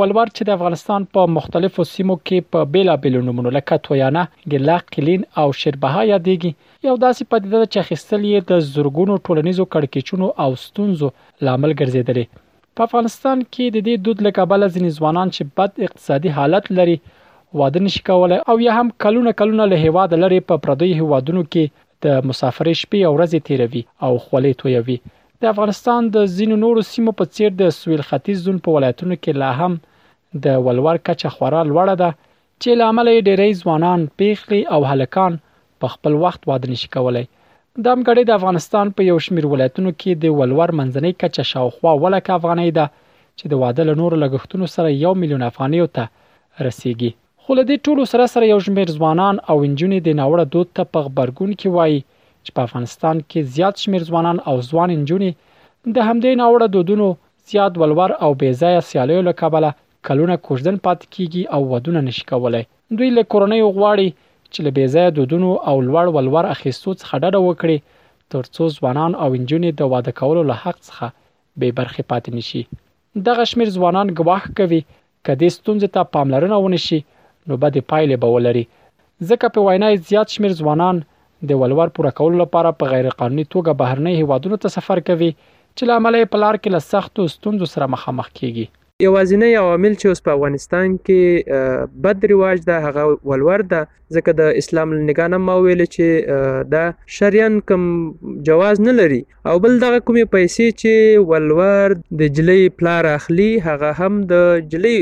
ولور چې د افغانستان په مختلفو سیمو کې په بیلا بیلو نومونو لکه تویانه، ګله، قلین او شیربها یادیږي، یو داسې پدیده ده چې اخیستل یې د زرګونو ټولنیزو کړکیچونو او ستونزو لامل ګرځیدلې. په افغانستان کې د دې دود له کبله ځینې ځوانان چې بد اقتصادي حالت لري واده نشي کولای او یا هم کلونه کلونه له هیواده لرې په پردیو هیوادونو کې د مسافرۍ شپې او ورځې تیروي او خولې تویوي د افغانستان د ځینو نورو سیمو په څیر د سویل ختیځ زون په ولایتونو کې لا هم د ولور کچه خورا لوړه ده چې له امله یې ډیری ځوانان، پیښلي او هلکان په خپل وخت واده نشي کولی. دامګړۍ د افغانستان په یو شمیر ولایتونو کې د ولور منځنۍ کچه شاوخوا اوه لکه افغانۍ ده چې د واده له نورو لګښتونو سره یو میلیون افغانیو ته رسیږي. خو له دې ټولو سره سره یو شمېر ځوانان او نجونې دې ناوړه دود ته په غبرګون کې وايي چې په افغانستان کې زیات شمېر ځوانان او ځوانې نجونې د همدې ناوړه دودونو، زیات ولور او بې ځایه سیالیو له کبله کلونه کوژدن پاتې کېږي او ودونه نه شي کولای. دوی له کورنیو غواړي چې له بې ځایه دودونو او لوړ ولور اخیستو څخه ډډه وکړي ترڅو ځوانان او نجونې د واده کولو له حق څخه بې برخې پاتې نه شي. دغه شمېر ځوانان ګواښ کوي، که دې ستونزې ته پاملرنه ونه شي، نو بدې پایلې به ولري، ځکه په وینا یې زیات شمېر ځوانان د ولور پوره کولو لپاره په غیرقانوني توګه بهرنیو هېوادونو ته سفر کوي، چې له امله یې په لار کې له سختو ستونزو سره مخامخ کېږي. یوازینی عوامل چې اوس په افغانستان کې بد رواج ده، هغه ولور ده. ځکه د اسلام له نگاه نه ما ویل چې دا شرعاً کوم جواز نه لري او بل دغه کومې پیسې چې ولور د جلۍ پلار اخلي هغه هم د جلۍ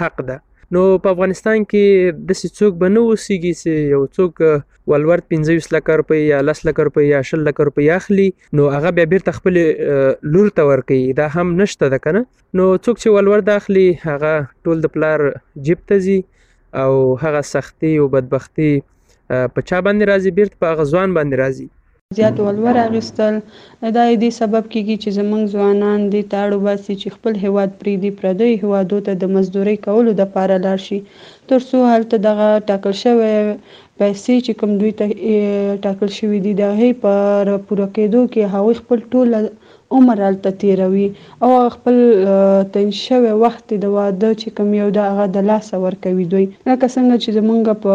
حق ده نو په افغانستان کې داسې څوک به نه اوسېږي چې یو څوک ولور پنځه ویشت لکه روپۍ یا لس لکه روپۍ یا شل لکه روپۍ اخلي نو هغه بیا بېرته خپلې لور ته ورکوي دا هم نشته ده که نه نو څوک چې ولور د اخلي هغه ټول د پلار جیب ته ځي او هغه سختي او بدبختي په چا باندې راځي بیرته په هغه ځوان باندې راځي. زیات ولور اخیستل دا یې دې سبب کیږي چې زموږ ځوانان دې ته اړ وباسي چې خپل هیواد پریږدي پردیو هیوادو ته د مزدورۍ کولو د پاره لاړ شي تر څو هلته دغه ټاکل شوی پیسې چې کوم دوی ته ټاکل شوي دي د هغې په پوره کیدو کې هغوی خپل ټول عمر هلته تېروي او هغه خپل تعین شوی وخت یې د واده چې کوم یو ده هغه د لاسه ورکوي دوی لکه څنګه چې زمونږ په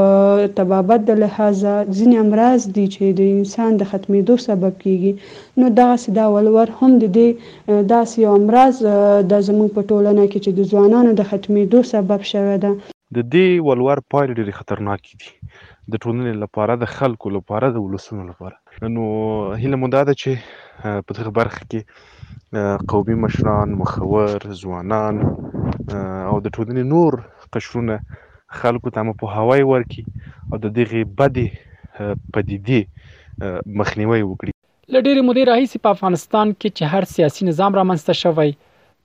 طبابت د لحاظه ځینې امراض دي چې د انسان د ختمېدو سبب کېږي نو دغسې دا ولور هم د دې داسې یو امراض ده زمونږ په ټولنه کې چې د ځوانانو د ختمېدو سبب شوی ده. د دې ولور پایلې ډېرې خطرناکې دي د ټولنې لپاره، د خلکو لپاره، د ولسونو لپاره. نو هیله مو دا ده چې په دغه برخه کې قومي مشران، مخور، ځوانان او د ټولنې نور قشرونه خلکو ته مو پوهاوی ورکړي او د دغې بدې پدیدې مخنیوی وکړي. له ډېرې مودې راهیسې په افغانستان کې چې هر سیاسي نظام رامنځته شوی،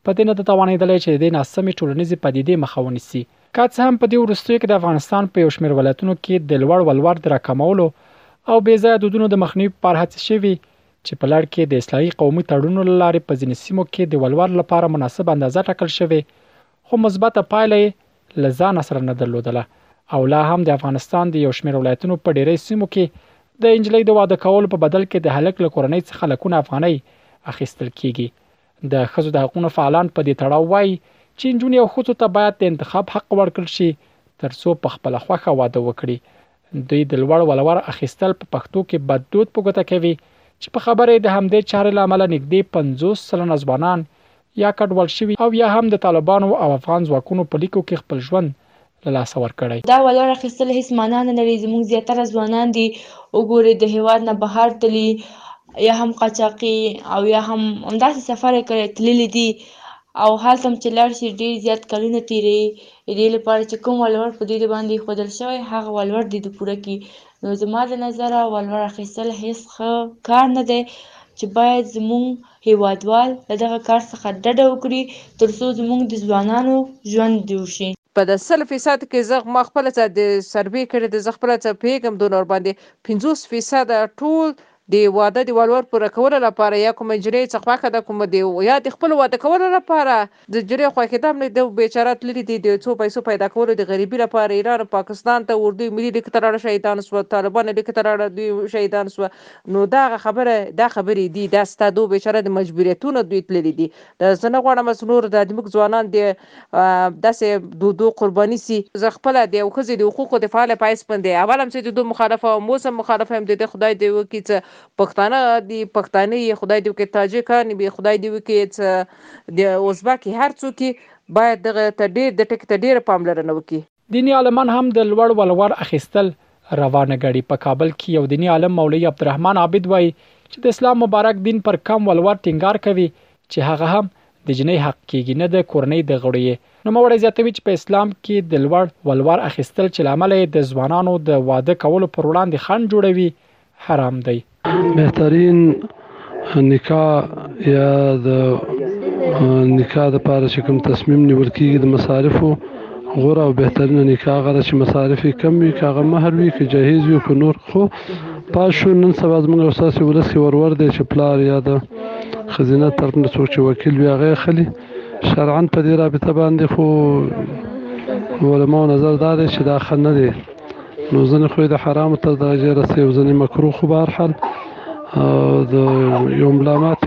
په دې نه ده توانېدلی چې د دې ناسمې ټولنیزې پدیدې مخه ونیسي. که څه هم په دې وروستیو کې د افغانستان په یو شمېر ولایتونو کې د لوړ ولور د راکمولو او بې ځایه دودونو د مخنیوي په پار هڅې شوي چې په لړ کې د اصلاحي قومي تړونونو له لارې په ځینې سیمو کې د ولور لپاره مناسبه اندازه ټاکل شوې خو مثبته پایله یې له ځانه سره نه درلودله او لا هم د افغانستان د یو شمېر ولایتونو په ډېری سیمو کې د نجلۍ د واده کولو په بدل کې د هلک له کورنۍ څخه لکونه افغانۍ اخیستل کېږي د ښځو د حقونو فعالان په دې تړاو وایي چې نجونې او ښځو ته باید د انتخاب حق ورکړل شي ترڅو په خپل خوخه واده وکړي دوی د لوړ ولور اخیستل په پښتو کې بد دود په ګوته کوي چې په خبره د همدې چارې لامل نږدې 50 سلنه ځوانان یا کډوال شوي او یا هم د طالبانو او افغان ځواکونو په لیکو کې خپل ژوند له لاسه ورکړی. دا ولور اخیستل هیڅ مانا نه لري، زموږ زیاتره ځوانان دي وګورئ د هیواد نه بهر تللي یا هم قاچاقي او یا هم همداسې سفر یې کړی تللي دي او هلته هم چې لاړ شي ډیر زیات کلونه تیروي د دې لپاره چې کوم ولور په دوی د باندې ایښودل شوی هغه ولور دې د پوره کړي نو زما د نظره ولور اخیستل هیڅ ښه کار نه دی چې باید زموږ هېوادوال له دغه کار څخه ډډه وکړي تر څو زموږ د ځوانانو ژوند جوړ شي. په د سل فیصد کې زه ما خپله څه د سروې کړې ده زه خپله څه پوهېږم دونه ورباندې پنځوس فیصد ټول د واده د ولور پوره کولو لپاره یا کومه نجلۍ څه خوښه ده کومه د یا د خپلو واده کولو لپاره د جرې خوښې ته هم نه دی بیچاره تللی دی د څو پیسو پیدا کولو د غریبی لپاره ایران او پاکستان ته اردوی ملی لیکه ته لاړه شهیدان سوه طالبان لیکه ته لاړه دوی شهیدان سوه نو دا هغه خبره دا خبری دی دا ستا دو بیچاره د مجبوریتونه دوی تللی دی دا زه نه غواړم څه نور دادموږ ځوانان د داسی دودو قربانی سی. زه خپله د یو ښځی د حقوقو د فعاله په حیث باندی اول هم څه دودو مخالفه وم اوس هم مخالفه یم د ده خدای دی وکی څه پښتانه دی پښتانه یی خدای دی وکی تاجکان وی خدای دی وکی څه د اوزبک يي هر څوک يي باید دغه ته ډیر د ټکي ته ډیره پاملرنه وکړي. دیني عالمان هم د لوړ ولور اخیستل روا نه ګڼي. په کابل کې یو دیني عالم مولوي عبدالرحمن عابد وايي چې د اسلام مبارک دین پر کم ولور ټینګار کوي چې هغه هم د جینۍ حق کېږي نه د کورنۍ د غړو یې. نوموړی زیاتوي چې په اسلام کې د لوړ ولور اخیستل چې له امله یې د ځوانانو د واده کولو پر وړاندې خنډ جوړوي حرام دی. بهترین نکاح یا د نکاح د پاره چې کوم تصمیم نیول کیږي د مصارفو غوره او بهترینه نکاح غره چې مصارف یې کم وي کاغه مهر وي که جهیز وي که نور خو پاس شو نن سبا زمونږ او ستاسې ولس کې ورور دی چې پلار یا د ښځینه طرف نه څوک چې وکیل وي هغه خلي شرعا په دې رابطه باندې خو علماو نظر دا دی چې دا ښه نه دی نو ځنې خو د حرام تر درجه رسي او ځنې مکروه خو بهر حال د یو ملامت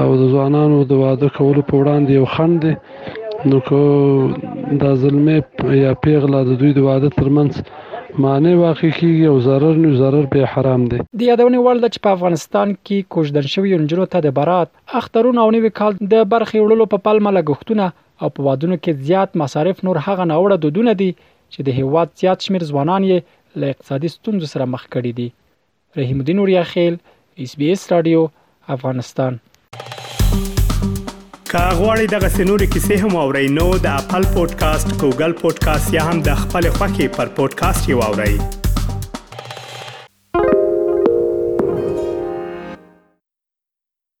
او د ځوانانو د واده کولو په وړاندې یو خند دی نو که دا ظلمه یا پیغله د دوی د واده ترمنځ معنی واقع کیږي او ضرر نه ضرر به حرام دی د یادونې وړ ده چې په افغانستان کې کوژدن شویو نجونو ته د برات اخترونو او نوي کال د برخې وړلو په پلمه لګښتونه او په وادونو کې زیات مصارف نور هغه ناوړه دودونه دي چې د هېواد زیات شمېر ځوانان یې له اقتصادي ستونزو سره مخ کړي دي. رحیم الدین اوریاخېل، ایس بي ایس راډیو، افغانستان. که غواړئ دغه سنوري کیسې هم او رینو د خپل پودکاسټ ګوګل پودکاسټ یا هم د خپل خوخي پر پودکاسټ یو اورئ